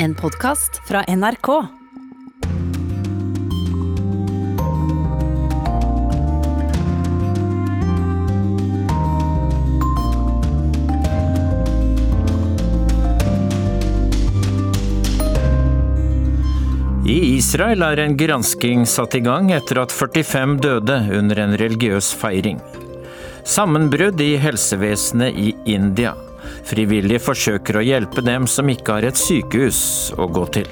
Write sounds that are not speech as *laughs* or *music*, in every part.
En podkast fra NRK. I Israel er en gransking satt i gang etter at 45 døde under en religiøs feiring. Sammenbrudd i helsevesenet i India. Frivillige forsøker å hjelpe dem som ikke har et sykehus å gå til.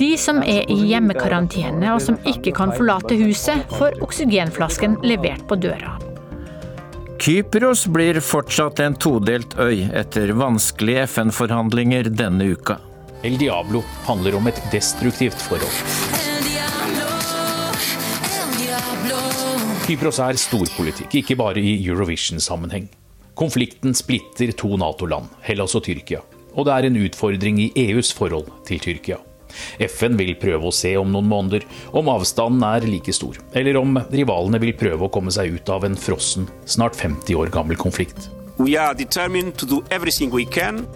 De som er i hjemmekarantene og som ikke kan forlate huset, får oksygenflasken levert på døra. Kypros blir fortsatt en todelt øy etter vanskelige FN-forhandlinger denne uka. El Diablo handler om et destruktivt forhold. Kypros er storpolitikk, ikke bare i Eurovision-sammenheng. Konflikten splitter to Nato-land, Hellas og Tyrkia. Og det er en utfordring i EUs forhold til Tyrkia. FN vil prøve å se om noen måneder om avstanden er like stor, eller om rivalene vil prøve å komme seg ut av en frossen, snart 50 år gammel konflikt. We are determined to do everything we can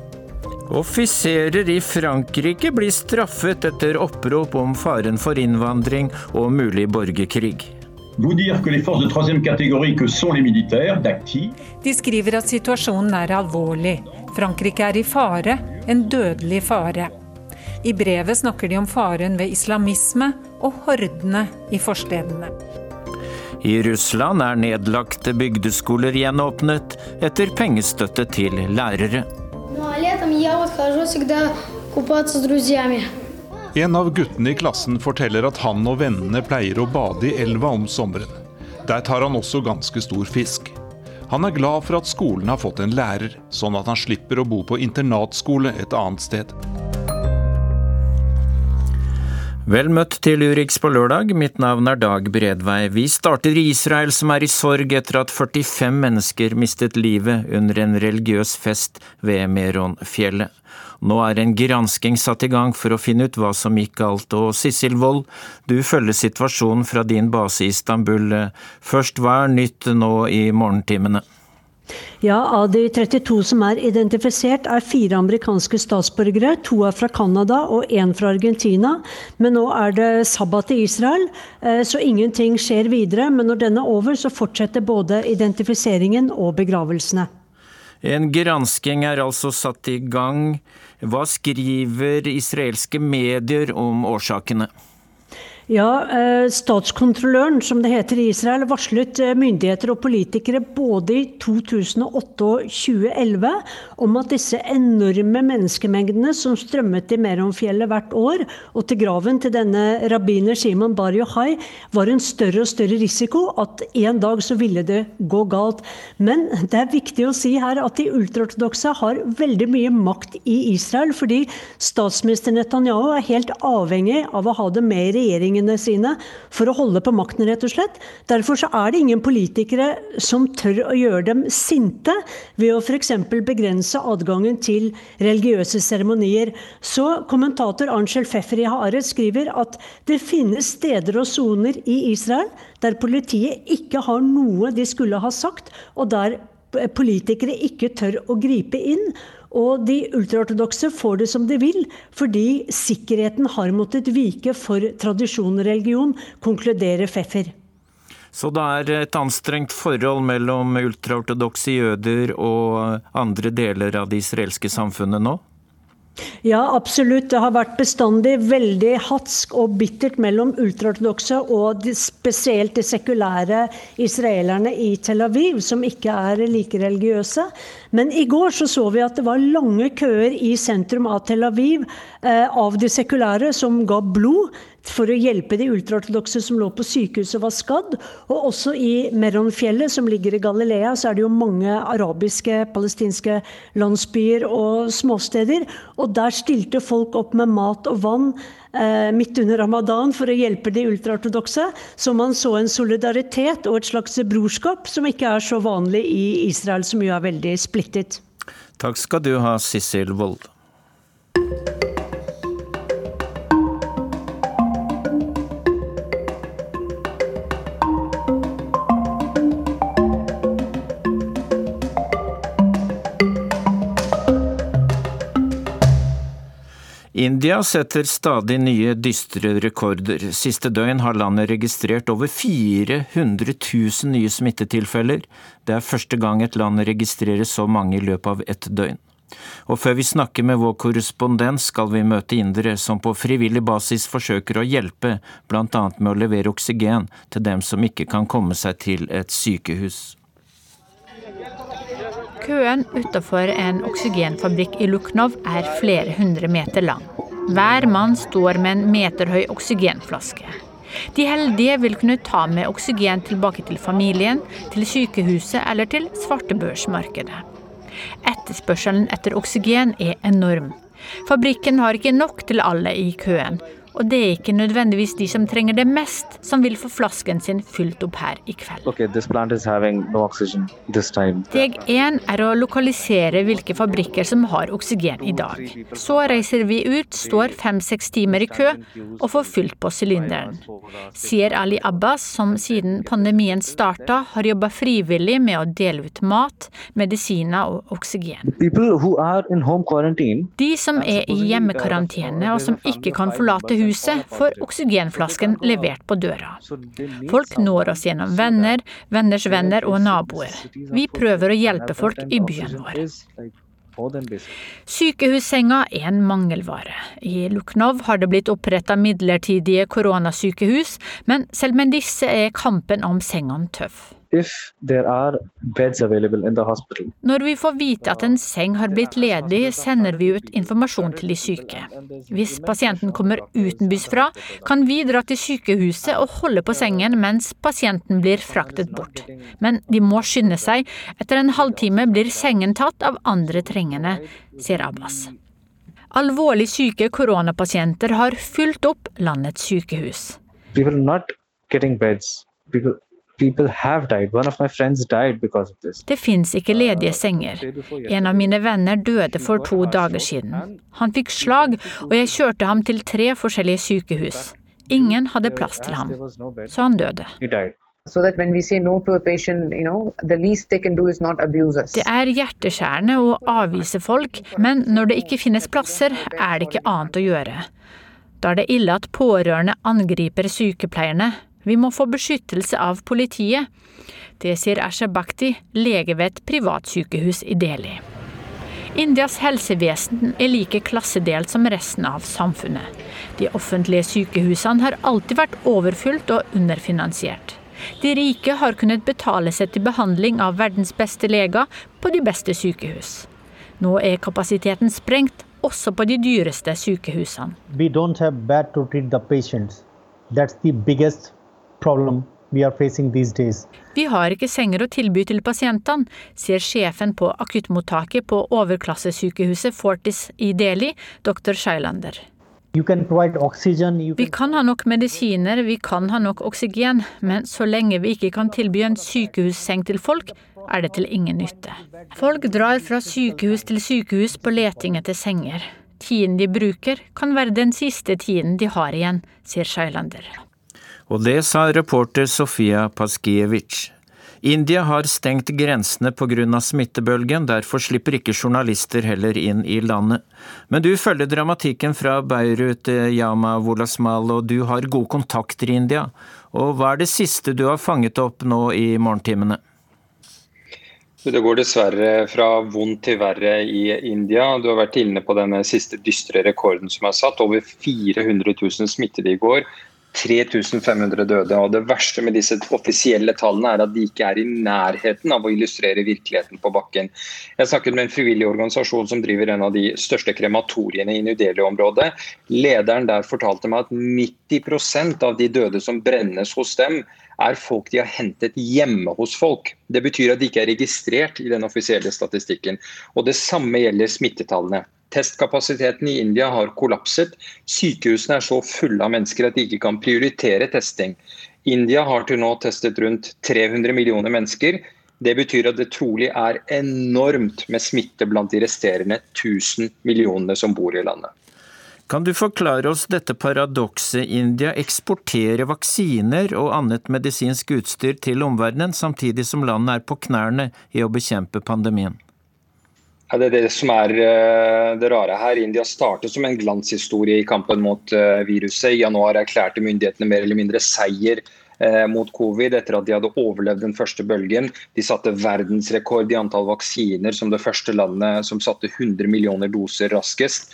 Offiserer i Frankrike blir straffet etter opprop om faren for innvandring og mulig borgerkrig. De skriver at situasjonen er alvorlig. Frankrike er i fare, en dødelig fare. I brevet snakker de om faren ved islamisme og hordene i forstedene. I Russland er nedlagte bygdeskoler gjenåpnet etter pengestøtte til lærere. En av guttene i klassen forteller at han og vennene pleier å bade i elva om sommeren. Der tar han også ganske stor fisk. Han er glad for at skolen har fått en lærer, sånn at han slipper å bo på internatskole et annet sted. Vel møtt til Urix på lørdag, mitt navn er Dag Bredvei. Vi starter i Israel, som er i sorg etter at 45 mennesker mistet livet under en religiøs fest ved Meronfjellet. Nå er en gransking satt i gang for å finne ut hva som gikk galt, og Sissel Wold, du følger situasjonen fra din base i Istanbul. Først, hva er nytt nå i morgentimene? Ja, Av de 32 som er identifisert, er fire amerikanske statsborgere. To er fra Canada og én fra Argentina. Men nå er det sabbat i Israel, så ingenting skjer videre. Men når den er over, så fortsetter både identifiseringen og begravelsene. En gransking er altså satt i gang. Hva skriver israelske medier om årsakene? Ja, Statskontrolløren, som det heter i Israel, varslet myndigheter og politikere både i 2008 og 2011 om at disse enorme menneskemengdene som strømmet til Meronfjellet hvert år, og til graven til denne rabbiner Simon Bar Yohai, var en større og større risiko at en dag så ville det gå galt. Men det er viktig å si her at de ultraortodokse har veldig mye makt i Israel, fordi statsminister Netanyahu er helt avhengig av å ha det med i regjeringen sine for å holde på makten, rett og slett. Derfor så er det ingen politikere som tør å gjøre dem sinte ved å f.eks. begrense adgangen til religiøse seremonier. Så kommentator Angel Feffer i Haaret skriver at det finnes steder og soner i Israel der politiet ikke har noe de skulle ha sagt, og der politikere ikke tør å gripe inn. Og de ultraortodokse får det som de vil, fordi sikkerheten har måttet vike for tradisjon og religion, konkluderer Pfeffer. Så det er et anstrengt forhold mellom ultraortodokse jøder og andre deler av det israelske samfunnet nå? Ja, absolutt. Det har vært bestandig veldig hatsk og bittert mellom ultraortodokse og de, spesielt de sekulære israelerne i Tel Aviv, som ikke er like religiøse. Men i går så, så vi at det var lange køer i sentrum av Tel Aviv eh, av de sekulære som ga blod for å hjelpe de ultraortodokse som lå på sykehus og var skadd. Og også i Meronfjellet, som ligger i Galilea, så er det jo mange arabiske, palestinske landsbyer og småsteder. Og der stilte folk opp med mat og vann eh, midt under ramadan for å hjelpe de ultraortodokse. Så man så en solidaritet og et slags brorskap som ikke er så vanlig i Israel, som jo er veldig splittet. Takk skal du ha, Sissel Wold. India setter stadig nye dystre rekorder. Siste døgn har landet registrert over 400 000 nye smittetilfeller. Det er første gang et land registrerer så mange i løpet av ett døgn. Og før vi snakker med vår korrespondent, skal vi møte indere som på frivillig basis forsøker å hjelpe, bl.a. med å levere oksygen til dem som ikke kan komme seg til et sykehus. Køen utenfor en oksygenfabrikk i Luknov er flere hundre meter lang. Hver mann står med en meterhøy oksygenflaske. De heldige vil kunne ta med oksygen tilbake til familien, til sykehuset eller til svartebørsmarkedet. Etterspørselen etter oksygen er enorm. Fabrikken har ikke nok til alle i køen, og det er ikke nødvendigvis de som trenger det mest, som vil få flasken sin fylt opp her i kveld. Okay, no Steg én er å lokalisere hvilke fabrikker som har oksygen i dag. Så reiser vi ut, står fem-seks timer i kø og får fylt på sylinderen. Sier Ali Abbas, som siden pandemien starta har jobba frivillig med å dele ut mat, medisiner og oksygen. De som er i hjemmekarantene og som ikke kan forlate huset, huset får oksygenflasken levert på døra. Folk når oss gjennom venner, venners venner og naboer. Vi prøver å hjelpe folk i byen vår. Sykehussenga er en mangelvare. I Luknov har det blitt oppretta midlertidige koronasykehus, men selv med disse er kampen om sengene tøff. Når vi får vite at en seng har blitt ledig, sender vi ut informasjon til de syke. Hvis pasienten kommer utenbys fra, kan vi dra til sykehuset og holde på sengen mens pasienten blir fraktet bort. Men de må skynde seg. Etter en halvtime blir sengen tatt av andre trengende, sier Abbas. Alvorlig syke koronapasienter har fylt opp landets sykehus. People not getting beds. People det fins ikke ledige senger. En av mine venner døde for to dager siden. Han fikk slag, og jeg kjørte ham til tre forskjellige sykehus. Ingen hadde plass til ham, så han døde. Det er hjerteskjærende å avvise folk, men når det ikke finnes plasser, er det ikke annet å gjøre. Da er det ille at pårørende angriper sykepleierne, vi må få beskyttelse av politiet. Det sier Asha Bhakti, lege ved et privatsykehus i Delhi. Indias helsevesen er like klassedelt som resten av samfunnet. De offentlige sykehusene har alltid vært overfylt og underfinansiert. De rike har kunnet betale seg til behandling av verdens beste leger på de beste sykehus. Nå er kapasiteten sprengt, også på de dyreste sykehusene. We don't have bed to treat the patients. That's the biggest problem we are facing these days. Vi har ikke senger å tilby til pasientene, sier sjefen på akuttmottaket på overklassesykehuset Fortis i Delhi, dr. Shailander. Oxygen, vi kan ha nok medisiner, vi kan ha nok oksygen, men så lenge vi ikke kan tilby en sykehusseng til folk, er det til ingen nytte. Folk drar fra sykehus til sykehus på leting etter senger. Tiden de bruker, kan være den siste tiden de har igjen, sier Shailander. Og det sa reporter Sofia Paskiewicz. India har stengt grensene pga. smittebølgen, derfor slipper ikke journalister heller inn i landet. Men du følger dramatikken fra Beirut, Yama Wolasmal, og du har gode kontakter i India. Og hva er det siste du har fanget opp nå i morgentimene? Det går dessverre fra vondt til verre i India. Du har vært inne på denne siste dystre rekorden som er satt. Over 400 000 smittede i går. 3500 døde. og Det verste med disse offisielle tallene er at de ikke er i nærheten av å illustrere virkeligheten på bakken. Jeg snakket med en frivillig organisasjon som driver en av de største krematoriene i New Delhi-området. Lederen der fortalte meg at 90% av de døde som brennes hos dem, er folk de har hentet hjemme hos folk. Det betyr at de ikke er registrert i den offisielle statistikken. Og Det samme gjelder smittetallene. Testkapasiteten i India har kollapset. Sykehusene er så fulle av mennesker at de ikke kan prioritere testing. India har til nå testet rundt 300 millioner mennesker. Det betyr at det trolig er enormt med smitte blant de resterende 1000 millionene som bor i landet. Kan du forklare oss dette paradokset India eksporterer vaksiner og annet medisinsk utstyr til omverdenen, samtidig som landet er på knærne i å bekjempe pandemien? Ja, det er det som er uh, det rare her. India startet som en glanshistorie i kampen mot uh, viruset. I januar erklærte myndighetene mer eller mindre seier uh, mot covid etter at de hadde overlevd den første bølgen. De satte verdensrekord i antall vaksiner som det første landet som satte 100 millioner doser raskest.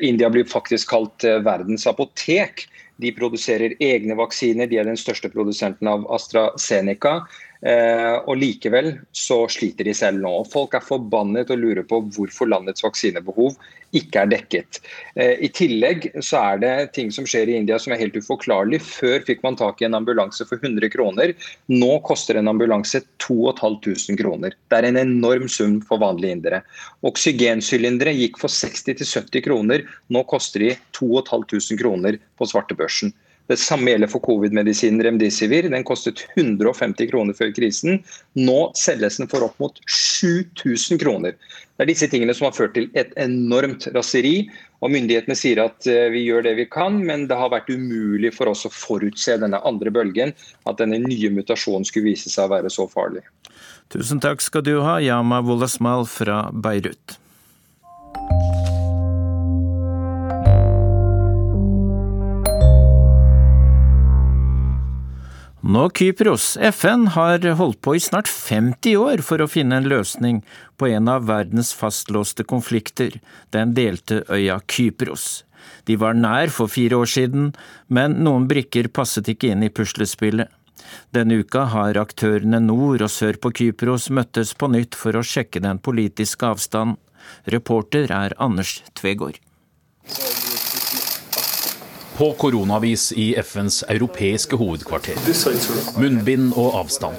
India blir faktisk kalt verdens apotek. De produserer egne vaksiner, de er den største produsenten av AstraZeneca. Eh, og Likevel så sliter de selv nå. Folk er forbannet og lurer på hvorfor landets vaksinebehov ikke er dekket. Eh, I tillegg så er det ting som skjer i India som er helt uforklarlig. Før fikk man tak i en ambulanse for 100 kroner. Nå koster en ambulanse 2500 kroner. Det er en enorm sum for vanlige indere. Oksygensylindere gikk for 60-70 kroner. Nå koster de 2500 kroner på svartebørsen. Det samme gjelder for covid-medisinen Remdesivir. Den kostet 150 kroner før krisen. Nå selges den for opp mot 7000 kroner. Det er disse tingene som har ført til et enormt raseri. og Myndighetene sier at eh, vi gjør det vi kan, men det har vært umulig for oss å forutse denne andre bølgen. At denne nye mutasjonen skulle vise seg å være så farlig. Tusen takk skal du ha, Yama Wolasmal fra Beirut. Nå Kypros. FN har holdt på i snart 50 år for å finne en løsning på en av verdens fastlåste konflikter, den delte øya Kypros. De var nær for fire år siden, men noen brikker passet ikke inn i puslespillet. Denne uka har aktørene nord og sør på Kypros møttes på nytt for å sjekke den politiske avstanden. Reporter er Anders Tvegård. På koronavis i FNs europeiske hovedkvarter. Munnbind og avstand.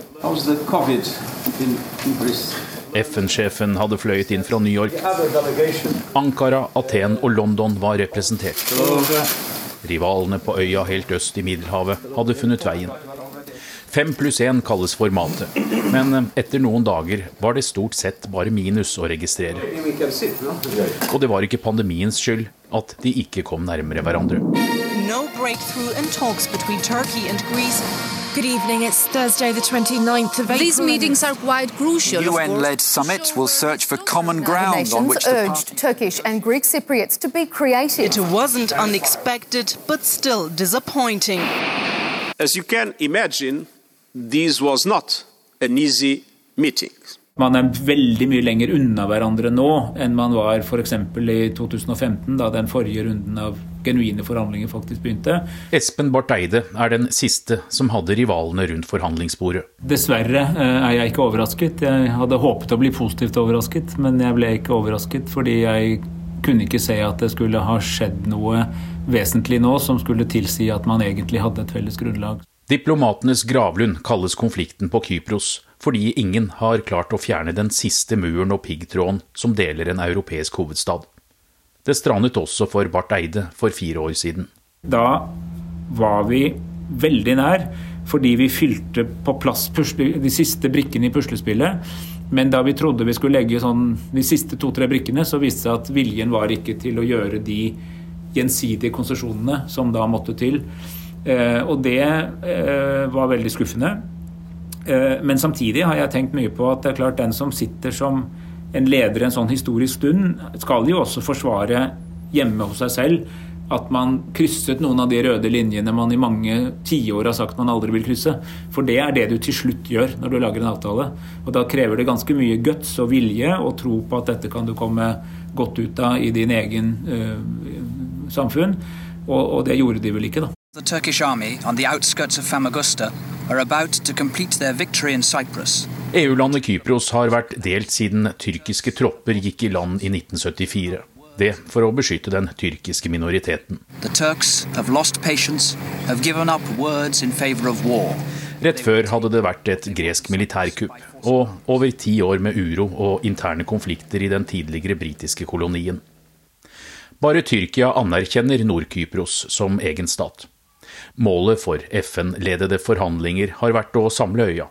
FN-sjefen hadde fløyet inn fra New York. Ankara, Aten og London var representert. Rivalene på øya helt øst i Middelhavet hadde funnet veien. Fem pluss én kalles formatet, men etter noen dager var det stort sett bare minus å registrere. Og det var ikke pandemiens skyld at de ikke kom nærmere hverandre no breakthrough in talks between Turkey and Greece. Good evening, it's Thursday, the 29th of April. These meetings are quite crucial. UN led summit will search for common ground on which the urged Turkish and Greek Cypriots to be creative. It wasn't unexpected, but still disappointing. As you can imagine, this was not an easy meeting. Man er veldig mye lenger unna hverandre nå enn man var f.eks. i 2015, da den forrige runden av genuine forhandlinger faktisk begynte. Espen Barth Eide er den siste som hadde rivalene rundt forhandlingsbordet. Dessverre eh, er jeg ikke overrasket. Jeg hadde håpet å bli positivt overrasket, men jeg ble ikke overrasket fordi jeg kunne ikke se at det skulle ha skjedd noe vesentlig nå som skulle tilsi at man egentlig hadde et felles grunnlag. Diplomatenes gravlund kalles konflikten på Kypros fordi ingen har klart å fjerne den siste muren og piggtråden som deler en europeisk hovedstad. Det strandet også for Barth Eide for fire år siden. Da var vi veldig nær, fordi vi fylte på plass de siste brikkene i puslespillet. Men da vi trodde vi skulle legge sånn, de siste to-tre brikkene, så viste det seg at viljen var ikke til å gjøre de gjensidige konsesjonene som da måtte til. Eh, og det eh, var veldig skuffende. Eh, men samtidig har jeg tenkt mye på at det er klart den som sitter som en leder en sånn historisk stund, skal jo også forsvare hjemme hos seg selv at man krysset noen av de røde linjene man i mange tiår har sagt man aldri vil krysse. For det er det du til slutt gjør når du lager en avtale. Og da krever det ganske mye guts og vilje og tro på at dette kan du komme godt ut av i din egen uh, samfunn. Og, og det gjorde de vel ikke, da. The Turkish army on the outskirts of Famagusta are about to complete their victory in Cyprus. EU-landet Kypros har vært delt siden tyrkiske tropper gikk i land i 1974. Det for å beskytte den tyrkiske minoriteten. Rett før hadde det vært et gresk militærkupp, og over ti år med uro og interne konflikter i den tidligere britiske kolonien. Bare Tyrkia anerkjenner Nord-Kypros som egen stat. Målet for FN-ledede forhandlinger har vært å samle øya,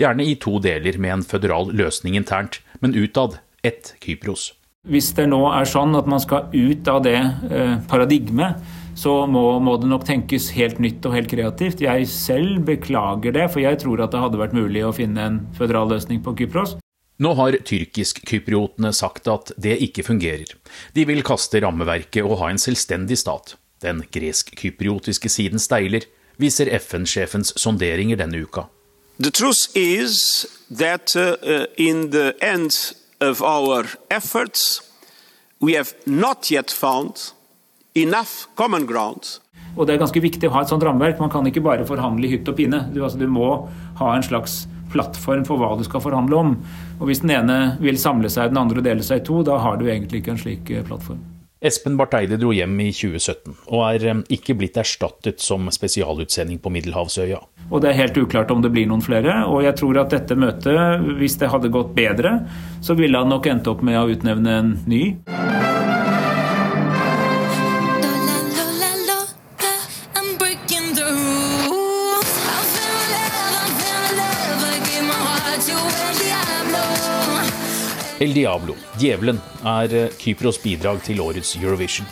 gjerne i to deler med en føderal løsning internt, men utad ett Kypros. Hvis det nå er sånn at man skal ut av det eh, paradigmet, så må, må, det nok tenkes helt nytt og helt kreativt. Jeg selv beklager det, for jeg tror at det hadde vært mulig å finne en føderal løsning på Kypros. Nå har tyrkisk-kypriotene sagt at det ikke fungerer. De vil kaste rammeverket og ha en selvstendig stat. Den gresk-kypriotiske siden steiler, viser FN-sjefens sonderinger denne uka. The truth is that uh, uh, in the end of our efforts, we have not yet found enough common ground og Det er ganske viktig å ha et sånt rammeverk. Man kan ikke bare forhandle i hytt og pine. Du, altså, du, må ha en slags plattform for hva du skal forhandle om. Og Hvis den ene vil samle seg, den andre dele seg i to, da har du egentlig ikke en slik eh, plattform. Espen Barth Eide dro hjem i 2017, og er eh, ikke blitt erstattet som spesialutsending på Middelhavsøya. Og Det er helt uklart om det blir noen flere. og jeg tror at dette møtet, hvis det hadde gått bedre, så ville han nok endt opp med å utnevne en ny. El Diablo, Djevelen, er eh, Kypros bidrag til årets Eurovision.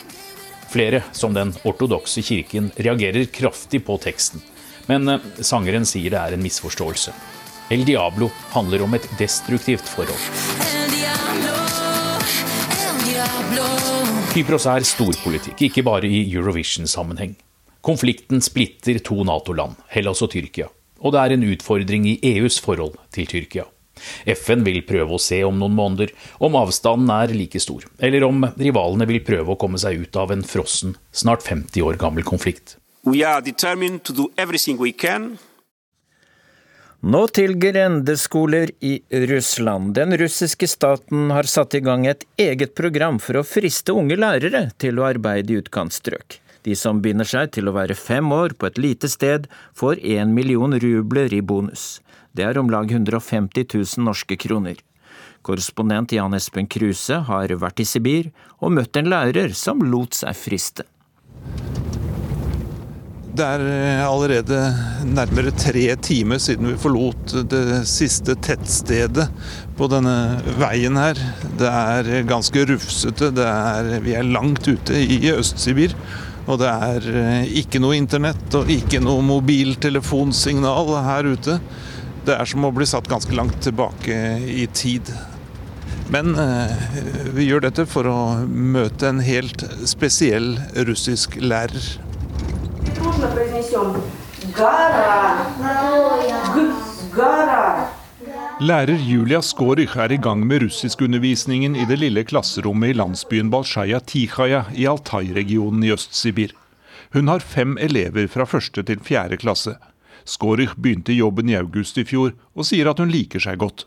Flere, som den ortodokse kirken, reagerer kraftig på teksten. Men eh, sangeren sier det er en misforståelse. El Diablo handler om et destruktivt forhold. Kypros er storpolitikk, ikke bare i Eurovision-sammenheng. Konflikten splitter to Nato-land, Hellas og Tyrkia. Og det er en utfordring i EUs forhold til Tyrkia. FN vil prøve å se om noen måneder om avstanden er like stor, eller om rivalene vil prøve å komme seg ut av en frossen, snart 50 år gammel konflikt. Nå til grendeskoler i Russland. Den russiske staten har satt i gang et eget program for å friste unge lærere til å arbeide i utkantstrøk. De som binder seg til å være fem år på et lite sted, får én million rubler i bonus. Det er om lag 150 000 norske kroner. Korrespondent Jan Espen Kruse har vært i Sibir og møtt en lærer som lot seg friste. Det er eh, allerede nærmere tre timer siden vi forlot det siste tettstedet på denne veien her. Det er ganske rufsete. Er, vi er langt ute i Øst-Sibir. Og det er eh, ikke noe internett og ikke noe mobiltelefonsignal her ute. Det er som å bli satt ganske langt tilbake i tid. Men eh, vi gjør dette for å møte en helt spesiell russisk lærer. Lærer Julia Skårich er i gang med russiskundervisningen i det lille klasserommet i landsbyen Balsjaja Tikhaja i Altai-regionen i Øst-Sibir. Hun har fem elever fra første til fjerde klasse. Skårich begynte jobben i august i fjor, og sier at hun liker seg godt.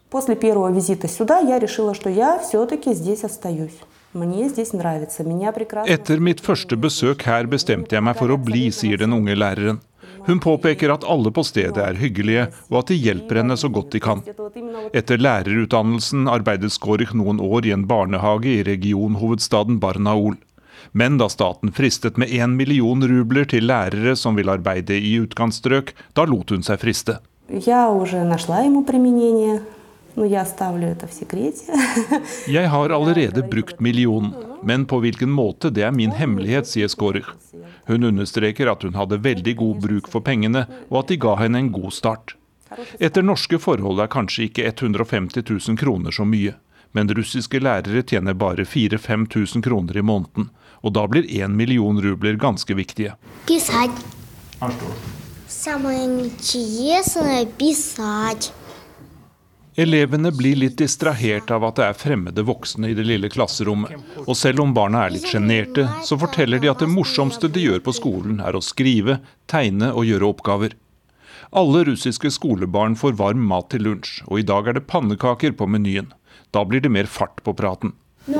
Etter mitt første besøk her bestemte jeg meg for å bli, sier den unge læreren. Hun påpeker at alle på stedet er hyggelige, og at de hjelper henne så godt de kan. Etter lærerutdannelsen arbeidet Skårich noen år i en barnehage i regionhovedstaden Barnaul. Men da staten fristet med én million rubler til lærere som vil arbeide i utkantstrøk, da lot hun seg friste. Jeg har *laughs* allerede brukt millionen, men på hvilken måte, det er min hemmelighet, sier Skårer. Hun understreker at hun hadde veldig god bruk for pengene, og at de ga henne en god start. Etter norske forhold er kanskje ikke 150 000 kroner så mye, men russiske lærere tjener bare 4000-5000 kroner i måneden og da blir én million rubler ganske viktige. Elevene blir litt distrahert av at det er fremmede voksne i det lille klasserommet. Og selv om barna er litt sjenerte, så forteller de at det morsomste de gjør på skolen, er å skrive, tegne og gjøre oppgaver. Alle russiske skolebarn får varm mat til lunsj, og i dag er det pannekaker på menyen. Da blir det mer fart på praten. Ну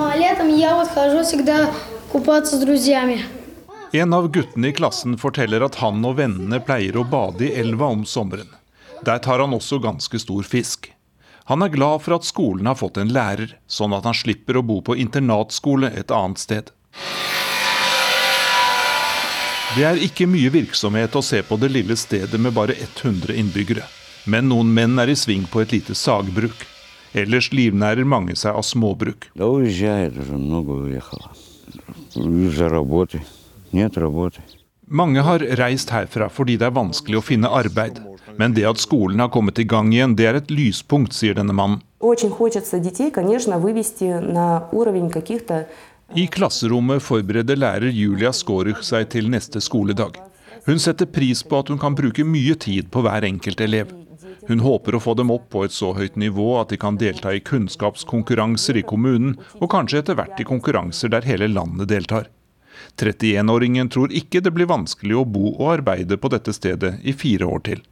а летом я вот хожу всегда купаться с друзьями. En av guttene i klassen forteller at han og vennene pleier å bade i elva om sommeren. Der tar han også ganske stor fisk. Han er glad for at skolen har fått en lærer, sånn at han slipper å bo på internatskole et annet sted. Det er ikke mye virksomhet å se på det lille stedet med bare 100 innbyggere. Men noen menn er i sving på et lite sagbruk. Ellers livnærer mange seg av småbruk. mange har reist herfra fordi det er vanskelig å finne arbeid. Men det at skolen har kommet i gang igjen, det er et lyspunkt, sier denne mannen. I klasserommet forbereder lærer Julia Skåruch seg til neste skoledag. Hun setter pris på at hun kan bruke mye tid på hver enkelt elev. Hun håper å få dem opp på et så høyt nivå at de kan delta i kunnskapskonkurranser i kommunen, og kanskje etter hvert i konkurranser der hele landet deltar. 31-åringen tror ikke det blir vanskelig å bo og arbeide på dette stedet i fire år til.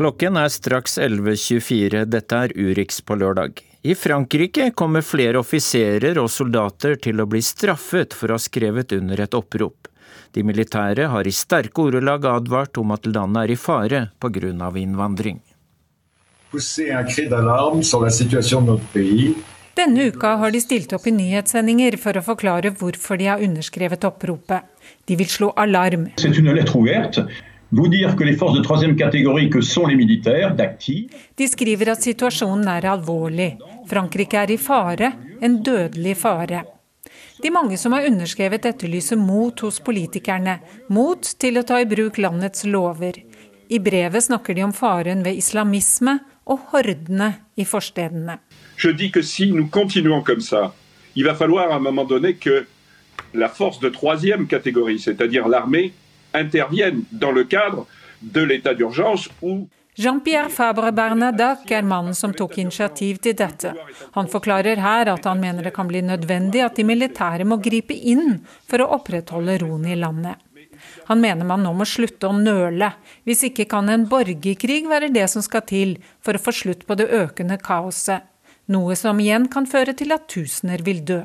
Klokken er straks 11.24. Dette er Urix på lørdag. I Frankrike kommer flere offiserer og soldater til å bli straffet for å ha skrevet under et opprop. De militære har i sterke ordelag advart om at landet er i fare pga. innvandring. Denne uka har de stilt opp i nyhetssendinger for å forklare hvorfor de har underskrevet oppropet. De vil slå alarm. De skriver at situasjonen er alvorlig. Frankrike er i fare, en dødelig fare. De mange som har underskrevet etterlyser mot hos politikerne, mot til å ta i bruk landets lover. I brevet snakker de om faren ved islamisme og hordene i forstedene. Je dis que si nous continuons comme ça, il va falloir à un moment donné que la force de troisième catégorie, c'est-à-dire l'armée, intervienne dans le cadre de l'état d'urgence où Jean-Pierre Fabre Bernadac er mannen som tok initiativ til dette. Han forklarer her at han mener det kan bli nødvendig at de militære må gripe inn for å opprettholde roen i landet. Han mener man nå må slutte å nøle. Hvis ikke kan en borgerkrig være det som skal til for å få slutt på det økende kaoset. Noe som igjen kan føre til at tusener vil dø.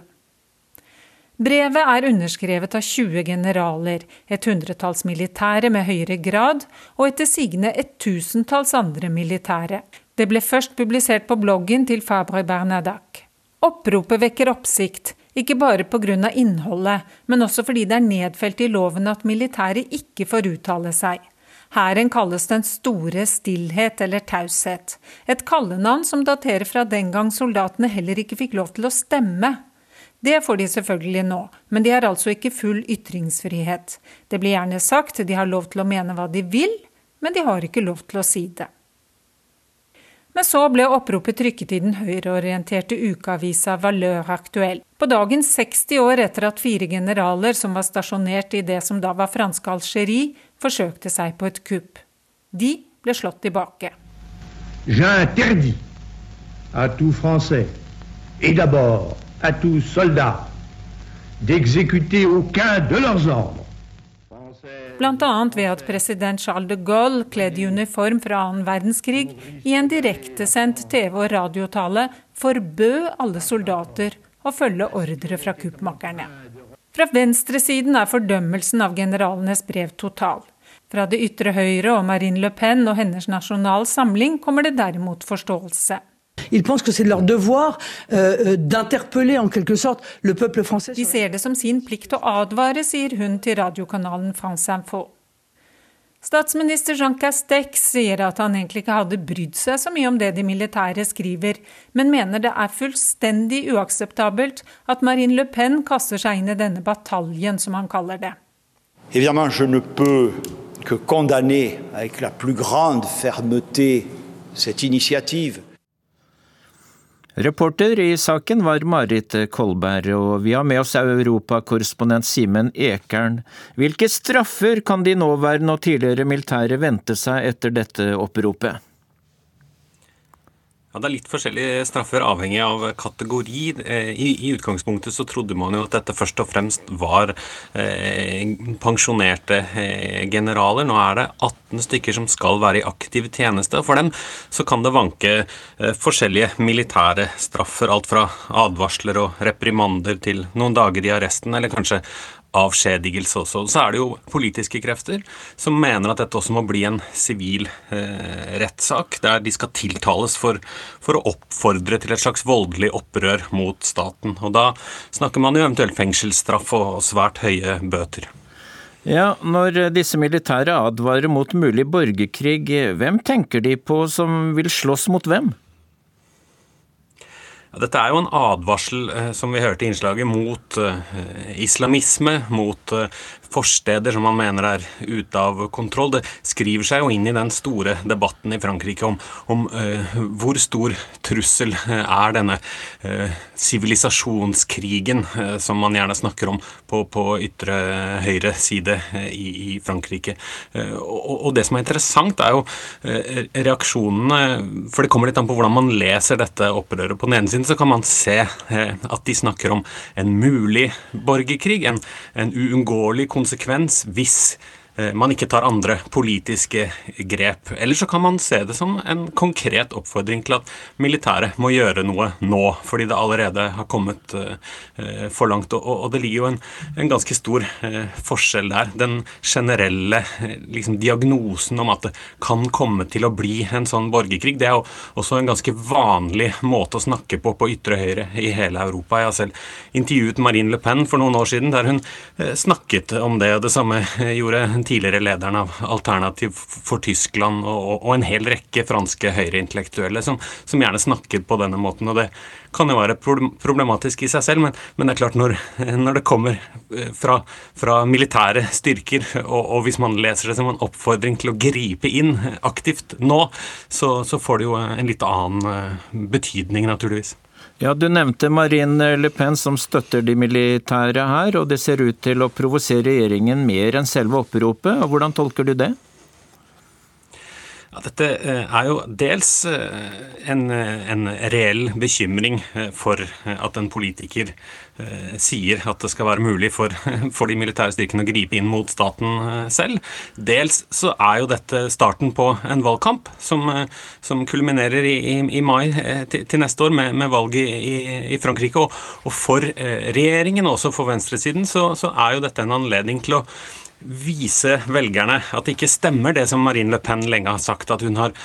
Brevet er underskrevet av 20 generaler, et hundretalls militære med høyere grad og etter sigende et tusentalls andre militære. Det ble først publisert på bloggen til Fabre Bernadac. Oppropet vekker oppsikt, ikke bare pga. innholdet, men også fordi det er nedfelt i loven at militæret ikke får uttale seg. Hæren kalles Den store stillhet eller taushet, et kallenavn som daterer fra den gang soldatene heller ikke fikk lov til å stemme. Det får de selvfølgelig nå, men de har altså ikke full ytringsfrihet. Det blir gjerne sagt de har lov til å mene hva de vil, men de har ikke lov til å si det. Men så ble oppropet trykket i den høyreorienterte ukeavisa Valeur aktuell. På dagen 60 år etter at fire generaler som var stasjonert i det som da var franske Algerie, forsøkte seg på et kupp. De ble slått tilbake. J'interdis à tout Français, et d'abord à tout soldat d'exécuter aucun de leurs ordres. Bl.a. ved at president Charles de Gaulle, kledd i uniform fra annen verdenskrig, i en direktesendt TV- og radiotale forbød alle soldater å følge ordre fra kuppmakerne. Fra venstresiden er fordømmelsen av generalenes brev total. Fra det ytre høyre og Marine Le Pen og hennes Nasjonal Samling kommer det derimot forståelse. Ils pensent que c'est leur devoir euh, euh, d'interpeller en quelque sorte le peuple français. De ser det som sin plikt å advare, sier hun til radiokanalen France Info. Statsminister Jean Castex sier at han egentlig ikke hadde brydd seg så mye om det de militære skriver, men mener det er fullstendig uakseptabelt at Marine Le Pen kaster seg inn i denne bataljen, som han kaller det. Évidemment, je ne peux que condamner avec la plus grande fermeté cette initiative. Reporter i saken var Marit Kolberg, og vi har med oss europakorrespondent Simen Ekern. Hvilke straffer kan de nåværende og tidligere militære vente seg etter dette oppropet? Ja, Det er litt forskjellige straffer avhengig av kategori. Eh, I, I, utgangspunktet så trodde man jo at dette først og fremst var eh, pensjonerte eh, generaler. Nå er det 18 stykker som skal være i aktiv tjeneste. For dem så kan det vanke eh, forskjellige militære straffer. Alt fra advarsler og reprimander til noen dager i arresten, eller kanskje avskjedigelse også. Så er det jo politiske krefter som mener at dette også må bli en sivil eh, rettssak, der de skal tiltales for, for, å oppfordre til et slags voldelig opprør mot staten. Og da snakker man jo eventuelt fengselsstraff og svært høye bøter. Ja, Når disse militære advarer mot mulig borgerkrig, hvem tenker de på som vil slåss mot hvem? Dette er jo en advarsel, eh, som vi hørte i innslaget, mot eh, islamisme, mot eh, forsteder som man mener er ute av kontroll. Det skriver seg jo inn i den store debatten i Frankrike om, om uh, hvor stor trussel er denne sivilisasjonskrigen uh, uh, som man gjerne snakker om på, på ytre høyre side i, i, Frankrike. Og, og, det som er interessant, er jo reaksjonene For det kommer litt an på hvordan man leser dette opprøret. På den ene siden så kan man se at de snakker om en mulig borgerkrig, en, en uunngåelig konsekvens hvis man ikke tar andre politiske grep. Eller så kan man se det som en konkret oppfordring til at militæret må gjøre noe nå, fordi det allerede har kommet eh, for langt. Og det ligger jo en, en ganske stor eh, forskjell der. Den generelle liksom, diagnosen om at det kan komme til å bli en sånn borgerkrig, det er jo også en ganske vanlig måte å snakke på på ytre høyre i hele Europa. Jeg har selv intervjuet Marine Le Pen for noen år siden, der hun snakket om det. og Det samme gjorde tidligere lederen av Alternativ for Tyskland og, og en hel rekke franske høyreintellektuelle som, som, gjerne snakker på denne måten. og Det kan jo være problematisk i seg selv, men, men det er klart når, når det kommer eh, fra, fra militære styrker, og, og, hvis man leser det som en oppfordring til å gripe inn aktivt nå, så, så får det jo en litt annen eh, betydning, naturligvis. Ja, Du nevnte Marine Le Pen som støtter de militære her, og det ser ut til å provosere regjeringen mer enn selve oppropet. og Hvordan tolker du det? Ja, dette eh, er jo dels eh, en, en reell bekymring eh, for at en politiker sier at det skal være mulig for, *laughs* for, de militære styrkene å gripe inn mot staten selv. Dels så er jo dette starten på en valgkamp som, som kulminerer i, i, i mai til, til, neste år med, med valget i, i Frankrike. Og, og, for regjeringen, også for venstresiden, så, så er jo dette en anledning til å vise velgerne at det ikke stemmer det som Marine Le Pen lenge har sagt, at hun har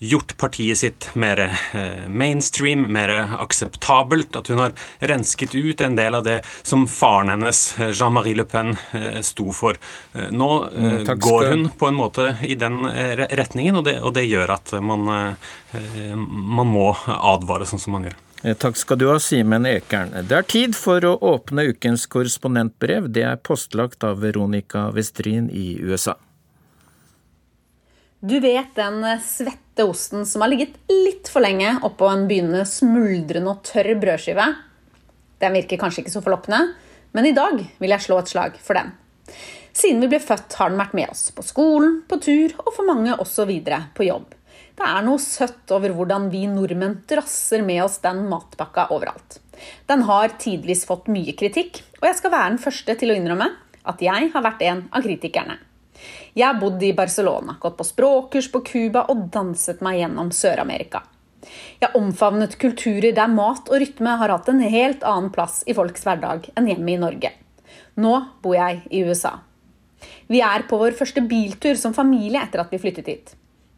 gjort partiet sitt mer eh, mainstream, mer akseptabelt. At hun har rensket ut en del av det som faren hennes, eh, Jean-Marie Le Pen, eh, sto for. Nå mm, går hun på en måte i den retningen, og det, og det gjør at man, man må advare sånn som man gjør. Takk skal du ha, Simen Ekern. Det er tid for å åpne ukens korrespondentbrev. Det er postlagt av Veronica Westrin i USA. Du vet den svette osten som har ligget litt for lenge oppå en begynnende smuldrende og tørr brødskive? Den virker kanskje ikke så forloppende, men i dag vil jeg slå et slag for den. Siden vi ble født, har den vært med oss på skolen, på tur og for mange også videre på jobb. Det er noe søtt over hvordan vi nordmenn drasser med oss den matpakka overalt. Den har tidvis fått mye kritikk, og jeg skal være den første til å innrømme at jeg har vært en av kritikerne. Jeg har bodd i Barcelona, gått på språkkurs på Cuba og danset meg gjennom Sør-Amerika. Jeg omfavnet kulturer der mat og rytme har hatt en helt annen plass i folks hverdag enn hjemme i Norge. Nå bor jeg i USA. Vi er på vår første biltur som familie etter at vi flyttet hit.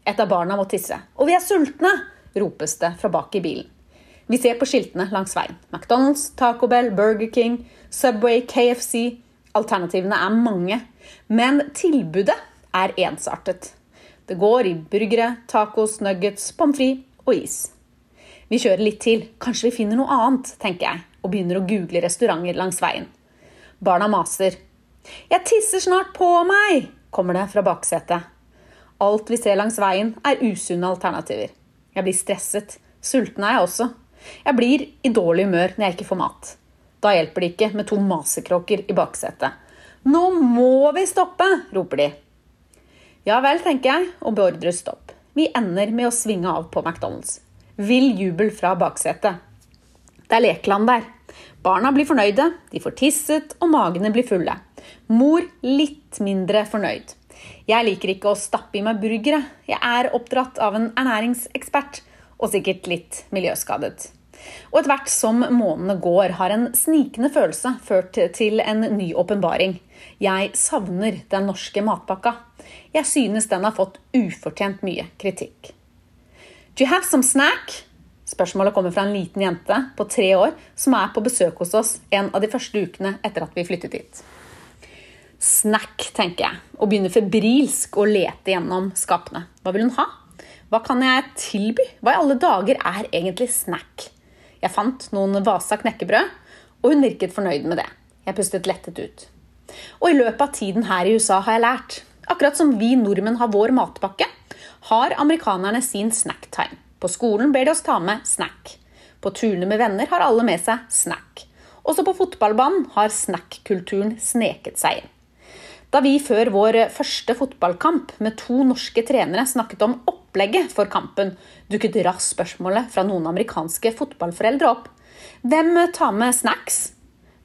Et av barna må tisse. Og vi er sultne! ropes det fra bak i bilen. Vi ser på skiltene langs veien. McDonald's, Taco Bell, Burger King, Subway, KFC. Alternativene er mange. Men tilbudet er ensartet. Det går i burgere, tacos, nuggets, pommes frites og is. Vi kjører litt til. Kanskje vi finner noe annet, tenker jeg, og begynner å google restauranter langs veien. Barna maser. 'Jeg tisser snart på meg', kommer det fra baksetet. Alt vi ser langs veien, er usunne alternativer. Jeg blir stresset. Sulten er jeg også. Jeg blir i dårlig humør når jeg ikke får mat. Da hjelper det ikke med to masekråker i baksetet. Nå må vi stoppe! roper de. Ja vel, tenker jeg, og beordrer stopp. Vi ender med å svinge av på McDonald's. Vill jubel fra baksetet. Det er lekeland der. Barna blir fornøyde, de får tisset, og magene blir fulle. Mor litt mindre fornøyd. Jeg liker ikke å stappe i meg burgere. Jeg er oppdratt av en ernæringsekspert, og sikkert litt miljøskadet. Og etter hvert som månedene går, har en snikende følelse ført til en ny åpenbaring. Jeg savner den norske matpakka. Jeg synes den har fått ufortjent mye kritikk. Do you have some snack? Spørsmålet kommer fra en liten jente på tre år som er på besøk hos oss en av de første ukene etter at vi flyttet hit. Snack, tenker jeg, og begynner febrilsk å lete gjennom skapene. Hva vil hun ha? Hva kan jeg tilby? Hva i alle dager er egentlig snack? Jeg fant noen Vasa knekkebrød, og hun virket fornøyd med det. Jeg pustet lettet ut. Og i løpet av tiden her i USA har jeg lært, akkurat som vi nordmenn har vår matpakke, har amerikanerne sin snacktime. På skolen ber de oss ta med snack. På turene med venner har alle med seg snack. Også på fotballbanen har snack-kulturen sneket seg inn. Da vi før vår første fotballkamp med to norske trenere snakket om opplegget for kampen, dukket raskt spørsmålet fra noen amerikanske fotballforeldre opp. Hvem tar med snacks?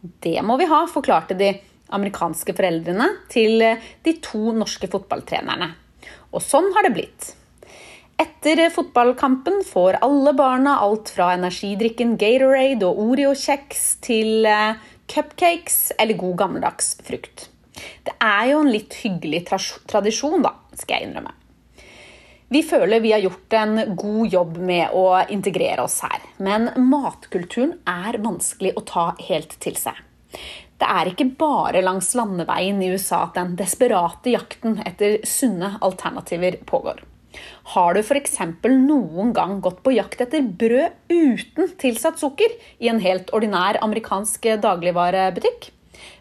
Det må vi ha, forklarte de amerikanske foreldrene til de to norske fotballtrenerne. Og sånn har det blitt. Etter fotballkampen får alle barna alt fra energidrikken Gatorade og Oreo-kjeks til eh, cupcakes eller god gammeldags frukt. Det er jo en litt hyggelig tradisjon, da, skal jeg innrømme. Vi føler vi har gjort en god jobb med å integrere oss her. Men matkulturen er vanskelig å ta helt til seg. Det er ikke bare langs landeveien i USA at den desperate jakten etter sunne alternativer pågår. Har du f.eks. noen gang gått på jakt etter brød uten tilsatt sukker i en helt ordinær amerikansk dagligvarebutikk?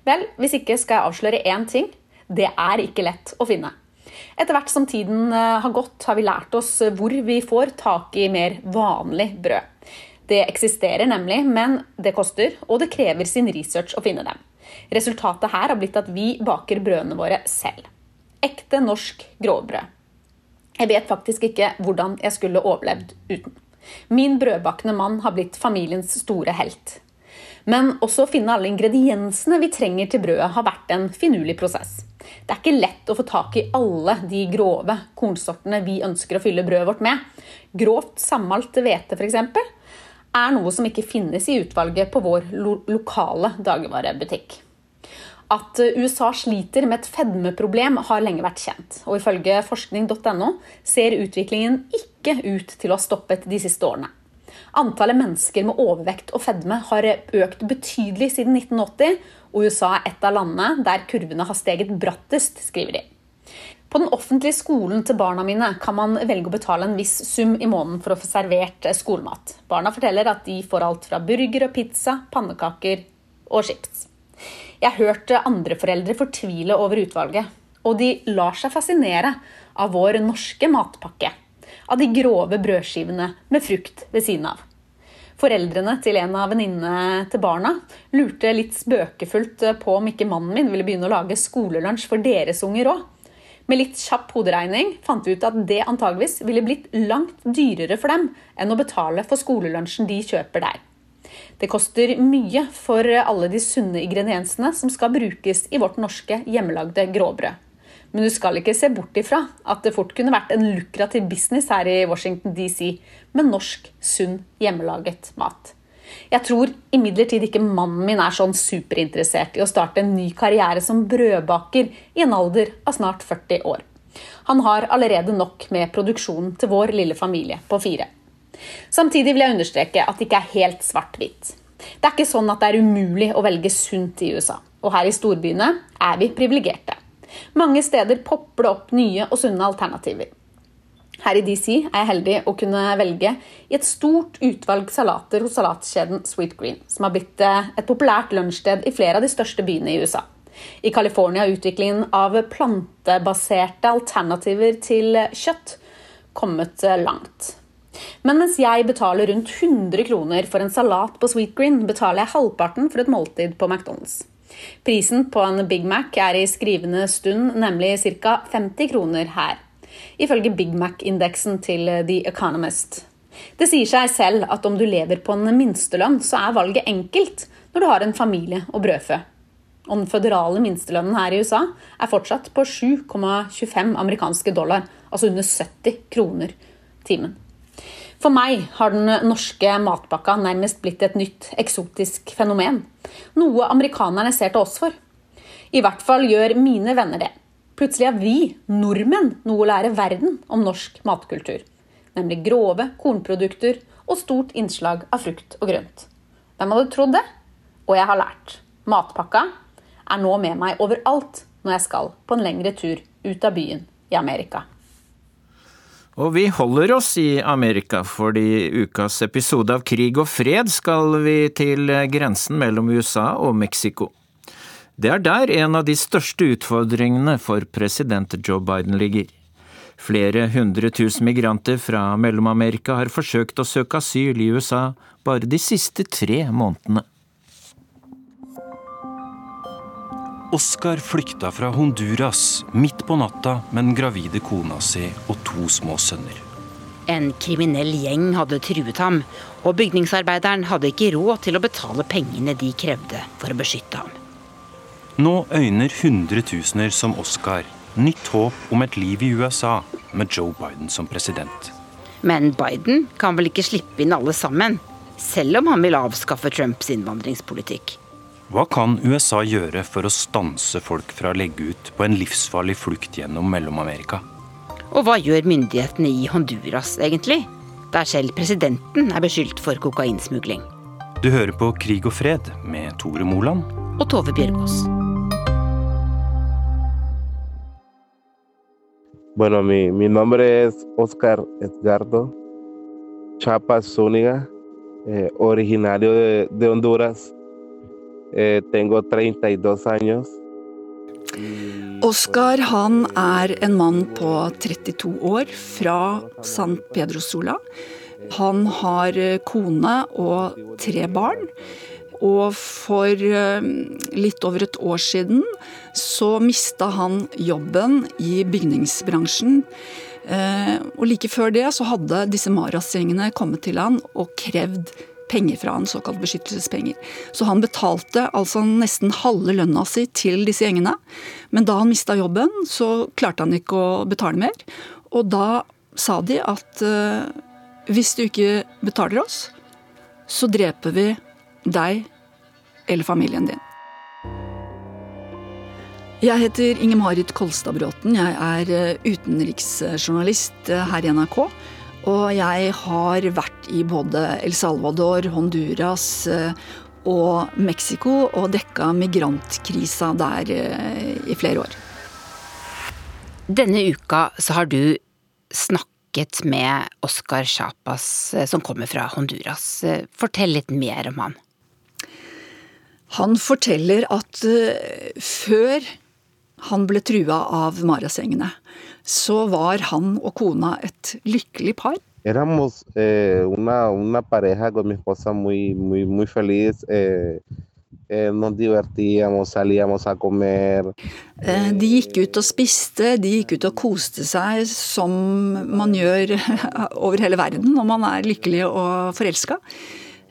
Vel, hvis ikke skal jeg avsløre én ting. Det er ikke lett å finne. Etter hvert som tiden eh, har gått, har vi lært oss hvor vi får tak i mer vanlig brød. Det eksisterer nemlig, men det koster, og det krever sin research å finne dem. Resultatet her har blitt at vi baker brødene våre selv. Ekte norsk grovbrød. Jeg vet faktisk ikke hvordan jeg skulle overlevd uten. Min brødbakende mann har blitt familiens store helt. Men også å finne alle ingrediensene vi trenger til brødet, har vært en finurlig prosess. Det er ikke lett å få tak i alle de grove kornsortene vi ønsker å fylle brødet vårt med. Grovt sammalt hvete f.eks. er noe som ikke finnes i utvalget på vår lo lokale dagligvarebutikk. At USA sliter med et fedmeproblem har lenge vært kjent. Og ifølge forskning.no ser utviklingen ikke ut til å ha stoppet de siste årene. Antallet mennesker med overvekt og fedme har økt betydelig siden 1980, og USA er et av landene der kurvene har steget brattest, skriver de. På den offentlige skolen til barna mine kan man velge å betale en viss sum i måneden for å få servert skolemat. Barna forteller at de får alt fra burger og pizza, pannekaker og chips. Jeg har hørt andre foreldre fortvile over utvalget, og de lar seg fascinere av vår norske matpakke av de grove brødskivene med frukt ved siden av. Foreldrene til en av venninnene til barna lurte litt spøkefullt på om ikke mannen min ville begynne å lage skolelunsj for deres unger òg. Med litt kjapp hoderegning fant vi ut at det antageligvis ville blitt langt dyrere for dem enn å betale for skolelunsjen de kjøper der. Det koster mye for alle de sunne ingrediensene som skal brukes i vårt norske hjemmelagde gråbrød. Men du skal ikke se bort ifra at det fort kunne vært en lukrativ business her i Washington DC med norsk, sunn, hjemmelaget mat. Jeg tror imidlertid ikke mannen min er sånn superinteressert i å starte en ny karriere som brødbaker i en alder av snart 40 år. Han har allerede nok med produksjonen til vår lille familie på fire. Samtidig vil jeg understreke at det ikke er helt svart-hvitt. Det er ikke sånn at det er umulig å velge sunt i USA. Og her i storbyene er vi privilegerte. Mange steder popper det opp nye og sunne alternativer. Her i DC er jeg heldig å kunne velge i et stort utvalg salater hos salatkjeden Sweet Green, som har blitt eh, et populært lunsjsted i flere av de største byene i USA. I California har utviklingen av plantebaserte alternativer til kjøtt kommet eh, langt. Men mens jeg betaler rundt 100 kroner for en salat på Sweet Green, betaler jeg halvparten for et måltid på McDonald's. Prisen på en Big Mac er i skrivende stund nemlig ca. 50 kroner her, ifølge Big Mac-indeksen til The Economist. Det sier seg selv at om du lever på en minstelønn, så er valget enkelt når du har en familie å brødfø. Og den føderale minstelønnen her i USA er fortsatt på 7,25 amerikanske dollar, altså under 70 kroner timen. For meg har den norske matpakka nærmest blitt et nytt eksotisk fenomen. Noe amerikanerne ser til oss for. I hvert fall gjør mine venner det. Plutselig har vi, nordmenn, noe å lære verden om norsk matkultur. Nemlig grove kornprodukter og stort innslag av frukt og grønt. Hvem hadde trodd det? Og jeg har lært. Matpakka er nå med meg overalt når jeg skal på en lengre tur ut av byen i Amerika. Og vi holder oss i Amerika, fordi ukas episode av Krig og fred skal vi til grensen mellom USA og Mexico. Det er der en av de største utfordringene for president Joe Biden ligger. Flere hundre tusen migranter fra Mellom-Amerika har forsøkt å søke asyl i USA bare de siste tre månedene. Oskar flykta fra Honduras midt på natta med den gravide kona si og to små sønner. En kriminell gjeng hadde truet ham, og bygningsarbeideren hadde ikke råd til å betale pengene de krevde for å beskytte ham. Nå øyner hundretusener som Oskar nytt håp om et liv i USA med Joe Biden som president. Men Biden kan vel ikke slippe inn alle sammen, selv om han vil avskaffe Trumps innvandringspolitikk. Hva kan USA gjøre for å stanse folk fra å legge ut på en livsfarlig flukt gjennom Mellom-Amerika? Og hva gjør myndighetene i Honduras egentlig, der selv presidenten er beskyldt for kokainsmugling? Du hører på Krig og fred med Tore Moland og Tove Bjørgaas. Bueno, mi, mi nombre es Oscar Edgardo Chapas Zúñiga, eh, originario de, de Honduras. Eh, tengo 32 años. Oskar han er en mann på 32 år fra San Pedro Sola. Han har eh, kone og tre barn. Og for eh, litt over et år siden så mista han jobben i bygningsbransjen. Og like før det så hadde disse Maras-gjengene kommet til han og krevd penger fra han, såkalt beskyttelsespenger. Så han betalte altså nesten halve lønna si til disse gjengene. Men da han mista jobben, så klarte han ikke å betale mer. Og da sa de at uh, hvis du ikke betaler oss, så dreper vi deg eller familien din. Jeg heter Inger Marit Kolstad Bråten. Jeg er eh, utenriksjournalist eh, her i NRK. Og jeg har vært i både El Salvador, Honduras eh, og Mexico og dekka migrantkrisa der eh, i flere år. Denne uka så har du snakket med Oscar Chapas, eh, som kommer fra Honduras. Fortell litt mer om han. Han forteller at før han ble trua av Marasengene, så var han og kona et lykkelig par. Éramos eh, una, una, pareja con mi esposa muy, muy, muy feliz. Eh, eh. Eh, de gikk ut og spiste, de gikk ut og koste seg som man gjør *laughs* over hele verden når man er lykkelig og forelska.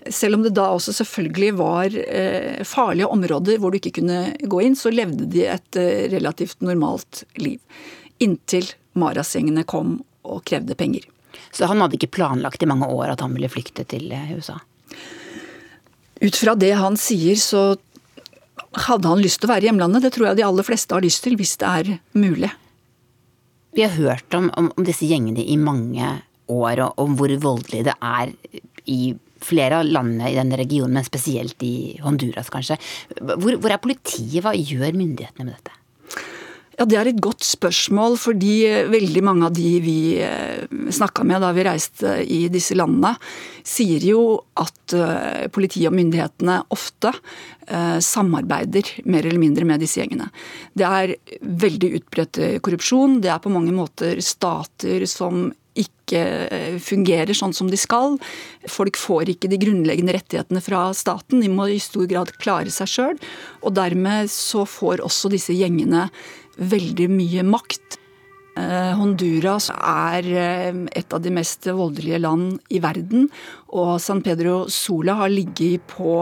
Selv om det da også selvfølgelig var eh, farlige områder hvor du ikke kunne gå inn, så levde de et relativt normalt liv. Inntil Maras-gjengene kom og krevde penger. Så han hadde ikke planlagt i mange år at han ville flykte til eh, USA? Ut fra det han sier, så hadde han lyst til å være i hjemlandet. Det tror jeg de aller fleste har lyst til, hvis det er mulig. Vi har hørt om, om, om disse gjengene i mange år, og om hvor voldelig det er i flere av landene i denne regionen, men spesielt i Honduras, kanskje. Hvor, hvor er politiet? Hva gjør myndighetene med dette? Ja, Det er et godt spørsmål, fordi veldig mange av de vi eh, snakka med da vi reiste i disse landene, sier jo at eh, politiet og myndighetene ofte eh, samarbeider mer eller mindre med disse gjengene. Det er veldig utbredt korrupsjon. Det er på mange måter stater som ikke eh, fungerer sånn som de skal. Folk får ikke de grunnleggende rettighetene fra staten. De må i stor grad klare seg sjøl. Og dermed så får også disse gjengene veldig mye makt. Eh, Honduras er eh, et av de mest voldelige land i verden, og San Pedro Sola har ligget på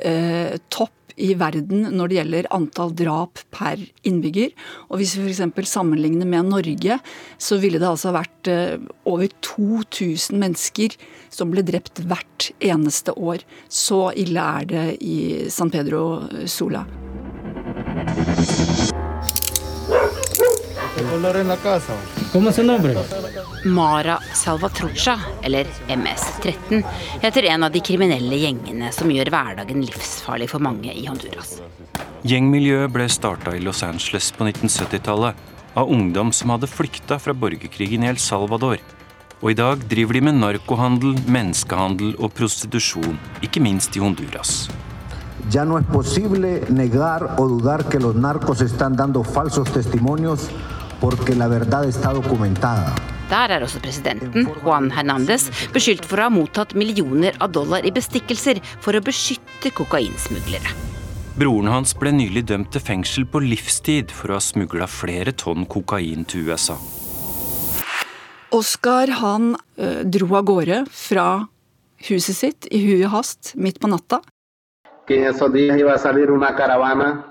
eh, topp i verden når det gjelder antall drap per innbygger. Og Hvis vi f.eks. sammenligner med Norge, så ville det altså vært eh, over 2000 mennesker som ble drept hvert eneste år. Så ille er det i San Pedro Sola. Mara Salvatrucha, eller MS-13, heter en av de kriminelle gjengene som gjør hverdagen livsfarlig for mange i Honduras. Gjengmiljøet ble starta i Los Angeles på 1970-tallet av ungdom som hadde flykta fra borgerkrigen i El Salvador Og i dag driver de med narkohandel, menneskehandel og prostitusjon, ikke minst i Honduras. Ya no es posible negar o dudar que los narcos están dando falsos testimonios porque la verdad está documentada. Der er også presidenten, Juan Hernandez, beskyldt for å ha mottatt millioner av dollar i bestikkelser for å beskytte kokainsmuglere. Broren hans ble nylig dømt til fengsel på livstid for å ha smugla flere tonn kokain til USA. Oscar han ø, dro av gårde fra huset sitt i hui og hast midt på natta. Que esos días iba a salir una caravana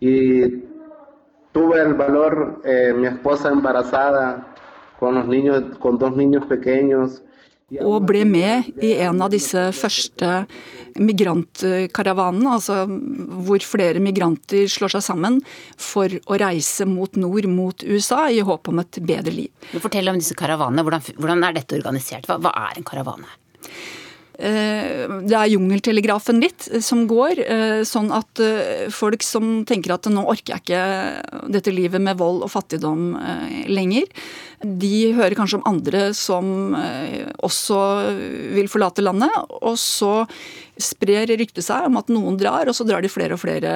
y tuve el valor, eh, mi esposa embarazada, con, los niños, con dos niños pequeños. og ble med i en av disse første migrantkaravanene, altså hvor flere migranter slår seg sammen for å reise mot nord, mot USA, i håp om et bedre liv. Fortell om disse karavanene. Hvordan, hvordan er dette organisert? Hva, hva er en karavane? Eh, Det er jungeltelegrafen litt eh, som går, eh, sånn at folk som tenker at nå orker jeg ikke dette livet med vold og fattigdom lenger, de hører kanskje om andre som også vil forlate landet, og så sprer ryktet seg om at noen drar, og så drar de flere og flere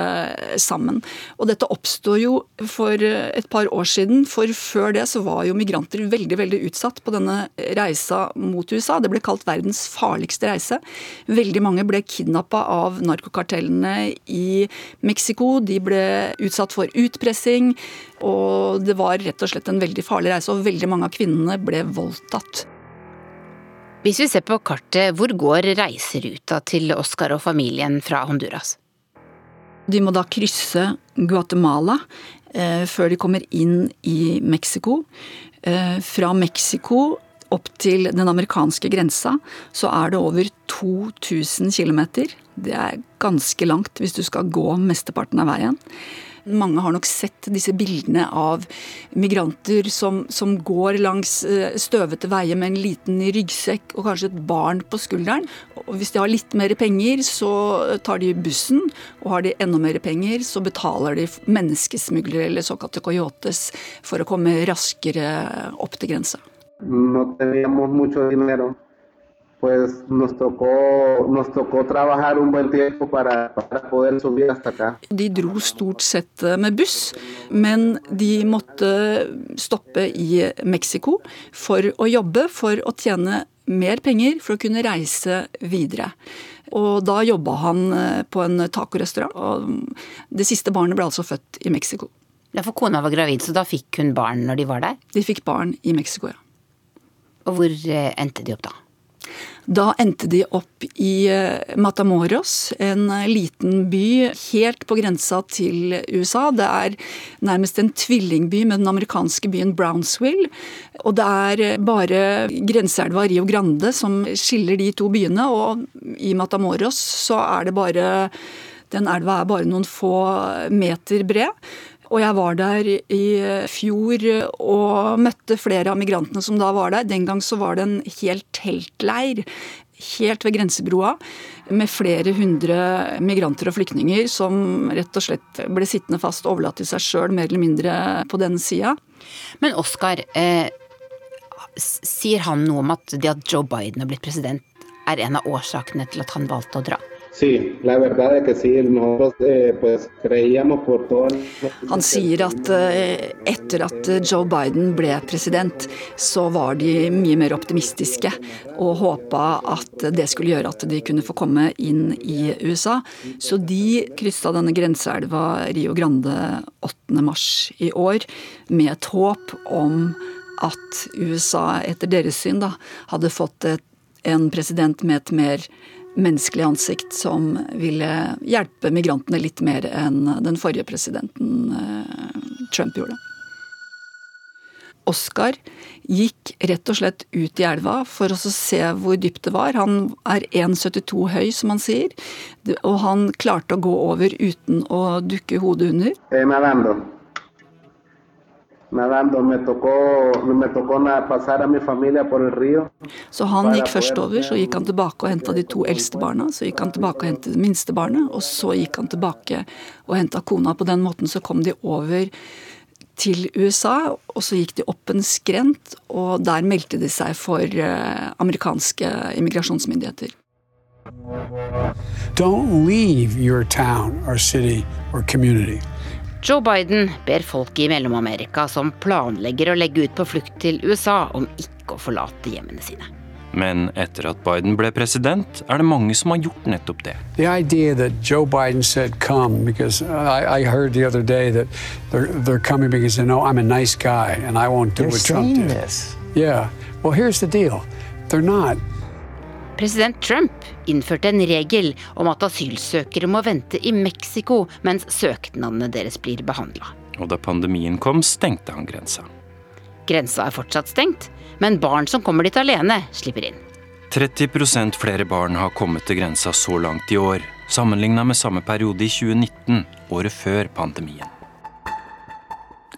sammen. Og dette oppstod jo for et par år siden, for før det så var jo migranter veldig, veldig utsatt på denne reisa mot USA. Det ble kalt verdens farligste reise. Veldig mange ble kidnappa av narkokartellene i Mexico. De ble utsatt for utpressing, og det var rett og slett en veldig farlig reise. Og veldig mange av kvinnene ble voldtatt. Hvis vi ser på kartet, hvor går reiseruta til Oscar og familien fra Honduras? De må da krysse Guatemala eh, før de kommer inn i Mexico. Eh, fra Mexico opp til den amerikanske grensa så er det over 2000 km. Det er ganske langt hvis du skal gå mesteparten av veien. Mange har nok sett disse bildene av migranter som, som går langs eh, støvete veier med en liten ryggsekk og kanskje et barn på skulderen. Og hvis de har litt mer penger, så tar de bussen. Og har de enda mer penger, så betaler de menneskesmuglere eller såkalte coyotes for å komme raskere opp til grensa. No pues nos tocó, nos tocó trabajar un buen tiempo para, para poder subir hasta acá. De dro stort sett eh, med buss, men de måtte stoppe i Mexico for å jobbe, for å tjene mer penger, for å kunne reise videre. Og da jobba han eh, på en tacorestaurant, og det siste barnet ble altså født i Mexico. Ja, For kona var gravid, så da fikk hun barn når de var der? De fikk barn i Mexico, ja. Og hvor eh, endte de opp da? Da endte de opp i eh, Matamoros, en eh, liten by helt på grensa til USA. Det er nærmest en tvillingby med den amerikanske byen Brownsville. Og det er bare grenseelva Rio Grande som skiller de to byene, og i Matamoros så er det bare Den elva er bare noen få meter bred. Og jeg var der i fjor og møtte flere av migrantene som da var der. Den gang så var det en hel teltleir helt ved grensebroa med flere hundre migranter og flyktninger som rett og slett ble sittende fast, overlatt til seg sjøl mer eller mindre på den sida. Men Oskar, eh, sier han noe om at det at Joe Biden har blitt president er en av årsakene til at han valgte å dra? Sí, la verdad es que sí, nosotros eh, pues creíamos por todo Han sier at eh, etter at Joe Biden ble president, så var de mye mer optimistiske og håpa at det skulle gjøre at de kunne få komme inn i USA. Så de kryssa denne grenseelva Rio Grande 8. mars i år med et håp om at USA, etter deres syn, da, hadde fått et, en president med et mer menneskelig ansikt som ville hjelpe migrantene litt mer enn den forrige presidenten Trump gjorde. Oscar gikk rett og slett ut i elva for å se hvor dypt det var. Han er 1,72 høy, som han sier, og han klarte å gå over uten å dukke hodet under. Nadando. Me tocó, me tocó pasar a mi familia por el río. Så han gikk først over, så gikk han tilbake og henta de to eldste barna. Så gikk han tilbake og hentet det minste barnet, og så gikk han tilbake og henta kona. På den måten så kom de over til USA, og så gikk de opp en skrent, og der meldte de seg for eh, amerikanske immigrasjonsmyndigheter. Don't leave your town or city or community. Joe Biden ber folk i Mellom-Amerika som planlegger å legge ut på flukt til USA, om ikke å forlate hjemmene sine. Men etter at Biden ble president, er det mange som har gjort nettopp det. The idea that Joe Biden said come, because I, I heard the other day that they're, they're coming because they know I'm a nice guy and I won't do They're what Trump did. this. Yeah. Well, here's the deal. They're not. President Trump innførte en regel om at asylsøkere må vente i Mexico mens søknadene deres blir behandla. Og da pandemien kom, stengte han grensa. Grensa er fortsatt stengt, men barn som kommer dit alene, slipper inn. 30% flere barn har kommet til grensa så langt i år, sammenligna med samme periode i 2019, året før pandemien.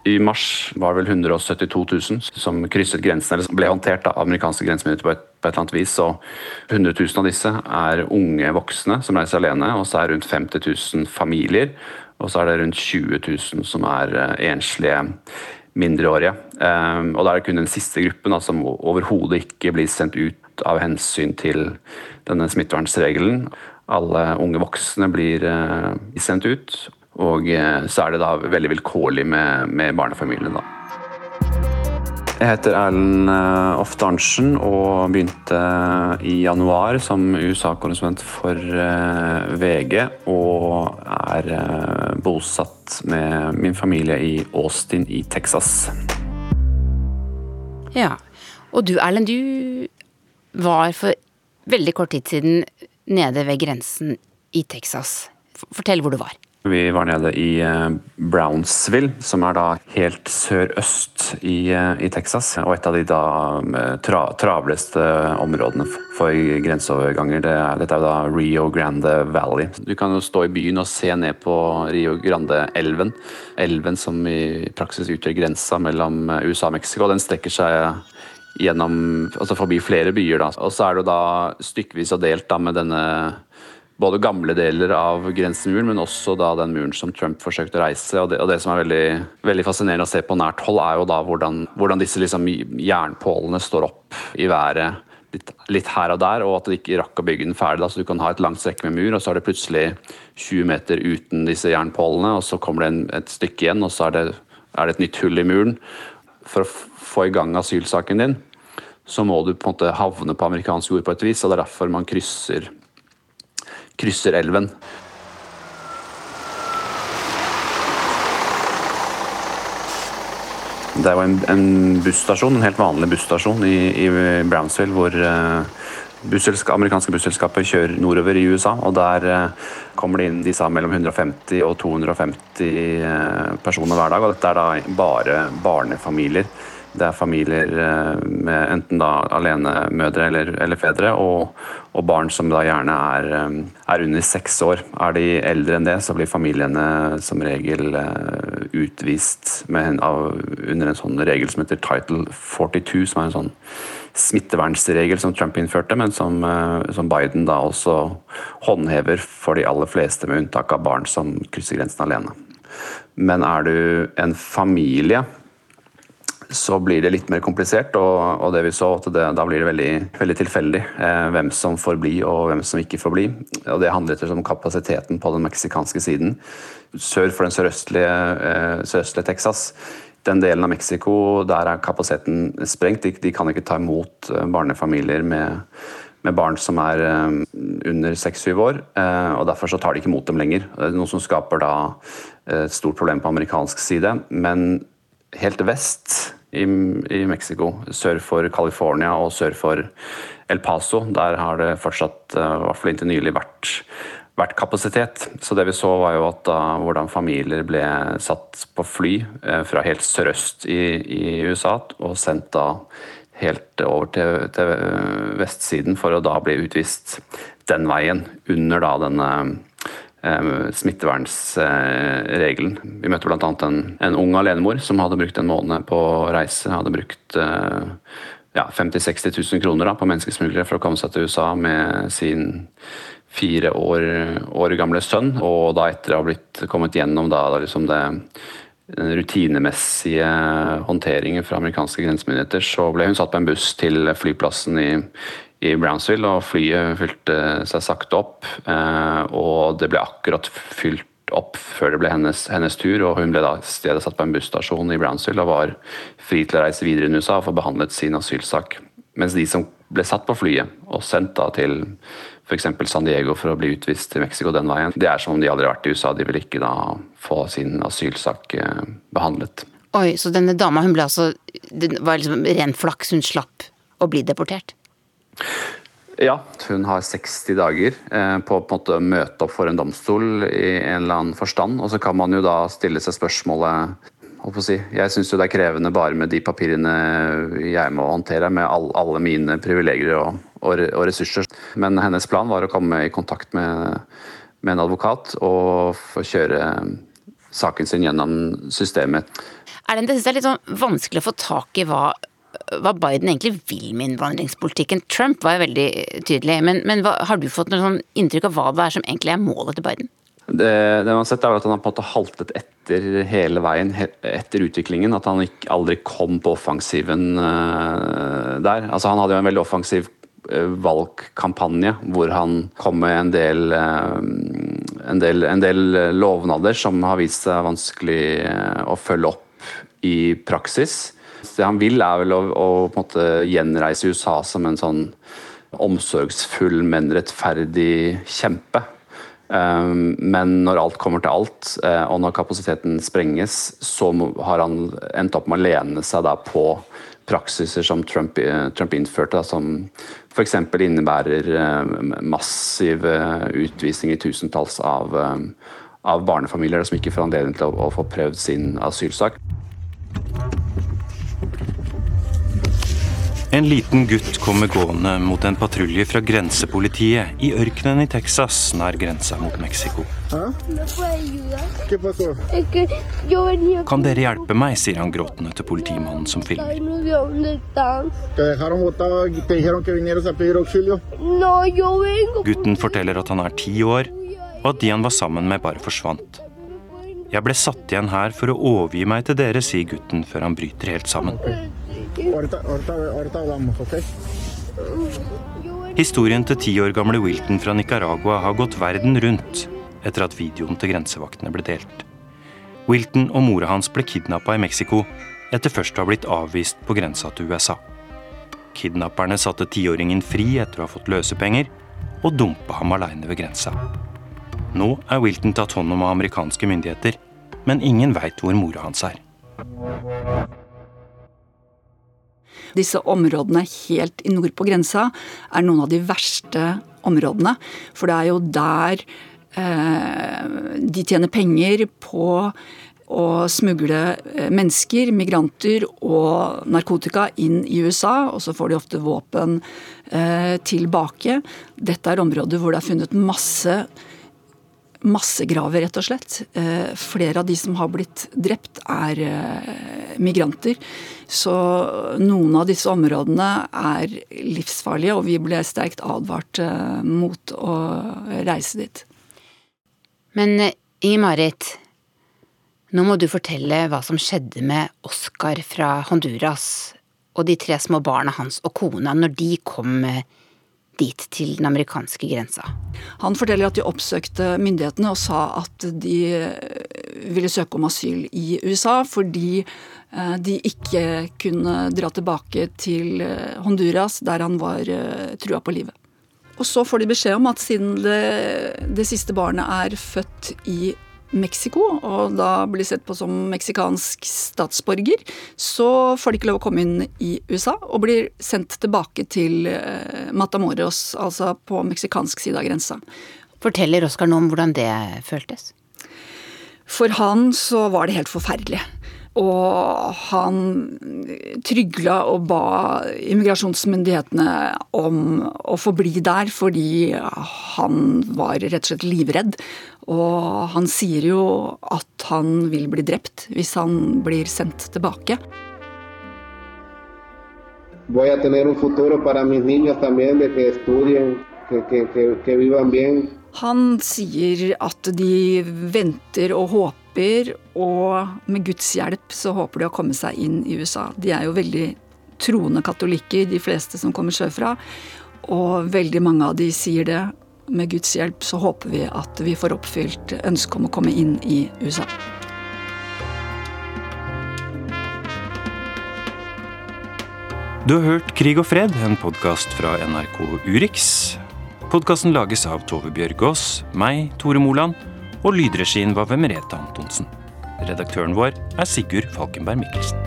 I mars var det vel 172 000 som krysset grensen, eller ble håndtert av amerikanske grensemyndigheter på, på et eller annet vis. Og 100 000 av disse er unge voksne som reiser alene, og så er det rundt 50 000 familier. Og så er det rundt 20 000 som er eh, enslige mindreårige. Um, og da er det kun den siste gruppen da, som overhodet ikke blir sendt ut av hensyn til denne smittevernsregelen. Alle unge voksne blir eh, sendt ut, og eh, så er det da veldig vilkårlig med, med barnefamiliene. da. Jeg heter Erlend eh, Ofte Arntzen og begynte i januar som USA-korrespondent for eh, VG. Og er eh, bosatt med min familie i Austin i Texas. Ja. Og du Erlend, du var for veldig kort tid siden nede ved grensen i Texas. Fortell hvor du var. Vi var nede i eh, Brownsville, som er da helt sørøst i, eh, i Texas. Og et av de da eh, tra travleste områdene for grenseoverganger. Det er, dette er da Rio Grande Valley. Du kan jo stå i byen og se ned på Rio Grande-elven. Elven som i praksis utgjør grensa mellom USA og Mexico. Den strekker seg gjennom, altså forbi flere byer. Da. Og så er det da stykkevis og delt da med denne både gamle deler av grensemuren, men også da den muren som Trump forsøkte å reise. Og det, og det som er veldig, veldig fascinerende å se på nært hold, er jo da hvordan, hvordan disse liksom jernpålene står opp i været litt, litt her og der, og at de ikke rakk å bygge den ferdig. Da. Så du kan ha et langt strekke med mur, og så er det plutselig 20 meter uten disse jernpålene, og så kommer det en, et stykke igjen, og så er det, er det et nytt hull i muren. For å få i gang asylsaken din, så må du på en måte havne på amerikansk jord på et vis, og det er derfor man krysser krysser elven. Det var en, en busstasjon, en helt vanlig busstasjon i, i Brownsville, hvor busselsk, amerikanske busselskaper kjører nordover i USA. og Der eh, kommer det inn de sa mellom 150 og 250 eh, personer hver dag. og Dette er da bare barnefamilier. Det er familier eh, med enten da alenemødre eller, eller fedre, og, og barn som da gjerne er, eh, er under seks år. Er de eldre enn det, så blir familiene som regel eh, utvist med, av, under en sånn regel som heter Title 42, som er en sånn smittevernsregel som Trump innførte, men som, som Biden da også håndhever for de aller fleste, med unntak av barn som krysser grensen alene. Men er du en familie så blir det litt mer komplisert, og, og det vi så, at det, da blir det veldig, veldig tilfeldig eh, hvem som får bli og hvem som ikke får bli. Og Det handler rett om kapasiteten på den meksikanske siden. Sør for den sørøstlige, eh, sørøstlige Texas, den delen av Mexico, der er kapasiteten sprengt. De, de kan ikke ta imot eh, barnefamilier med, med barn som er eh, under 6-7 år, eh, og derfor så tar de ikke imot dem lenger. Det er noe som skaper da et stort problem på amerikansk side. Men helt vest i, i Mexico, sør for California og sør for El Paso, der har det fortsatt, eh, i hvert fall inntil nylig, vært, vært kapasitet. Så det vi så var jo at da, hvordan familier ble satt på fly eh, fra helt sørøst i, i USA og sendt da helt over til, til vestsiden for å da bli utvist den veien, under da denne eh, smittevernsregelen. Vi møtte bl.a. En, en ung alenemor som hadde brukt en måned på reise. Hadde brukt eh, ja, 50 000-60 000 kroner da, på menneskesmuglere for å komme seg til USA med sin fire år, år gamle sønn. Og da etter å ha blitt kommet gjennom da, da liksom det den rutinemessige håndteringen fra amerikanske grensemyndigheter, så ble hun satt på en buss til flyplassen i, i Brownsville, og flyet fylte seg sakte opp. Eh, og det ble akkurat fylt opp før det ble hennes, hennes tur, og hun ble da stedet satt på en busstasjon i Brownsville og var fri til å reise videre i USA og få behandlet sin asylsak. Mens de som ble satt på flyet og sendt da til f.eks. San Diego for å bli utvist til Mexico den veien. Det er som om de aldri har vært i USA. De vil ikke da få sin asylsak eh, behandlet. Oi, så denne dama hun ble altså Det var liksom ren flaks hun slapp å bli deportert? Ja, hun har 60 dager eh, på, på å møte opp for en domstol i en eller annen forstand. Og så kan man jo da stille seg spørsmålet Si. Jeg syns det er krevende bare med de papirene jeg må håndtere, med all, alle mine privilegier og, og, og, ressurser. Men hennes plan var å komme i kontakt med, med en advokat og få kjøre saken sin gjennom systemet. Er det, det er litt sånn vanskelig å få tak i hva, hva Biden egentlig vil med innvandringspolitikken. Trump var jo veldig tydelig, men, men hva, har du fått noe sånn inntrykk av hva det er som egentlig er målet til Biden? Det, det, man har sett er at Han har på en måte haltet etter hele veien etter utviklingen. At han ikke, aldri kom på offensiven uh, der. Altså Han hadde jo en veldig offensiv uh, valgkampanje hvor han kom med en del, uh, en del, en del lovnader som har vist seg vanskelig å følge opp i praksis. Det han vil, er vel å, å måte gjenreise USA som en sånn omsorgsfull, men rettferdig kjempe. Ehm, men når alt kommer til alt, eh, og når kapasiteten sprenges, så har han endt opp med å lene seg på praksiser som Trump, eh, Trump innførte, som f.eks. innebærer eh, massiv utvisning i tusentalls av, av barnefamilier som ikke får anledning til å, å få prøvd sin asylsak. En liten gutt kommer gående mot en patrulje fra grensepolitiet i ørkenen i Texas nær grensa mot Mexico. Kan dere hjelpe meg, sier han gråtende til politimannen som filmer. Gutten forteller at han er ti år, og at de han var sammen med, bare forsvant. Jeg ble satt igjen her for å overgi meg til dere, sier gutten før han bryter helt sammen. Historien til ti år gamle Wilton fra Nicaragua har gått verden rundt etter at videoen til grensevaktene ble delt. Wilton og mora hans ble kidnappa i Mexico etter først å ha blitt avvist på grensa til USA. Kidnapperne satte tiåringen fri etter å ha fått løsepenger, og dumpa ham aleine ved grensa. Nå er Wilton tatt hånd om av amerikanske myndigheter, men ingen veit hvor mora hans er. Disse områdene helt i nord på grensa er noen av de verste områdene. For det er jo der eh, de tjener penger på å smugle eh, mennesker, migranter og narkotika inn i USA. Og så får de ofte våpen eh, tilbake. Dette er områder hvor det er funnet masse massegraver, rett og slett. Eh, flere av de som har blitt drept, er eh, migranter. Så noen av disse områdene er livsfarlige, og vi ble sterkt advart eh, mot å reise dit. Men Inger-Marit, nå må du fortelle hva som skjedde med Oscar fra Honduras og de tre små barna hans og kona når de kom dit til den amerikanske grensa. Han forteller at de oppsøkte myndighetene og sa at de eh, ville søke om asyl i USA fordi eh, de ikke kunne dra tilbake til eh, Honduras, der han var trua på livet. Og så får de beskjed om at siden det, det siste barnet er født i Mexico, og da blir sett på som meksikansk statsborger, så får de ikke lov å komme inn i USA, og blir sendt tilbake til eh, Matamoros, altså på meksikansk side av grensa. Forteller Oskar noe om hvordan det føltes? For han så var det helt forferdelig. Og han trygla og ba immigrasjonsmyndighetene om å få bli der fordi han var rett og slett livredd. Og han sier jo at han vil bli drept hvis han blir sendt tilbake. Voy a tener un futuro para mis niños también de que estudien, que, que, que, que vivan bien. Han sier at de venter og håper håper, og med Guds hjelp så håper de å komme seg inn i USA. De er jo veldig troende katolikker, de fleste som kommer sørfra. Og veldig mange av de sier det. Med Guds hjelp så håper vi at vi får oppfylt ønsket om å komme inn i USA. Du har hørt Krig og fred, en podkast fra NRK Urix. Podkasten lages av Tove Bjørgaas, meg, Tore Moland, og lydregien var ved Merete Antonsen. Redaktøren vår er Sigurd Falkenberg Mikkelsen.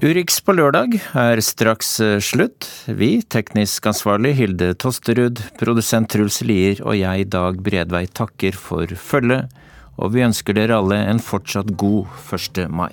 Urix på lørdag er straks eh, slutt. Vi, teknisk ansvarlig Hilde Tosterud, produsent Truls Lier og jeg, Dag Bredvei, takker for følget og vi ønsker dere alle en fortsatt god 1. mai.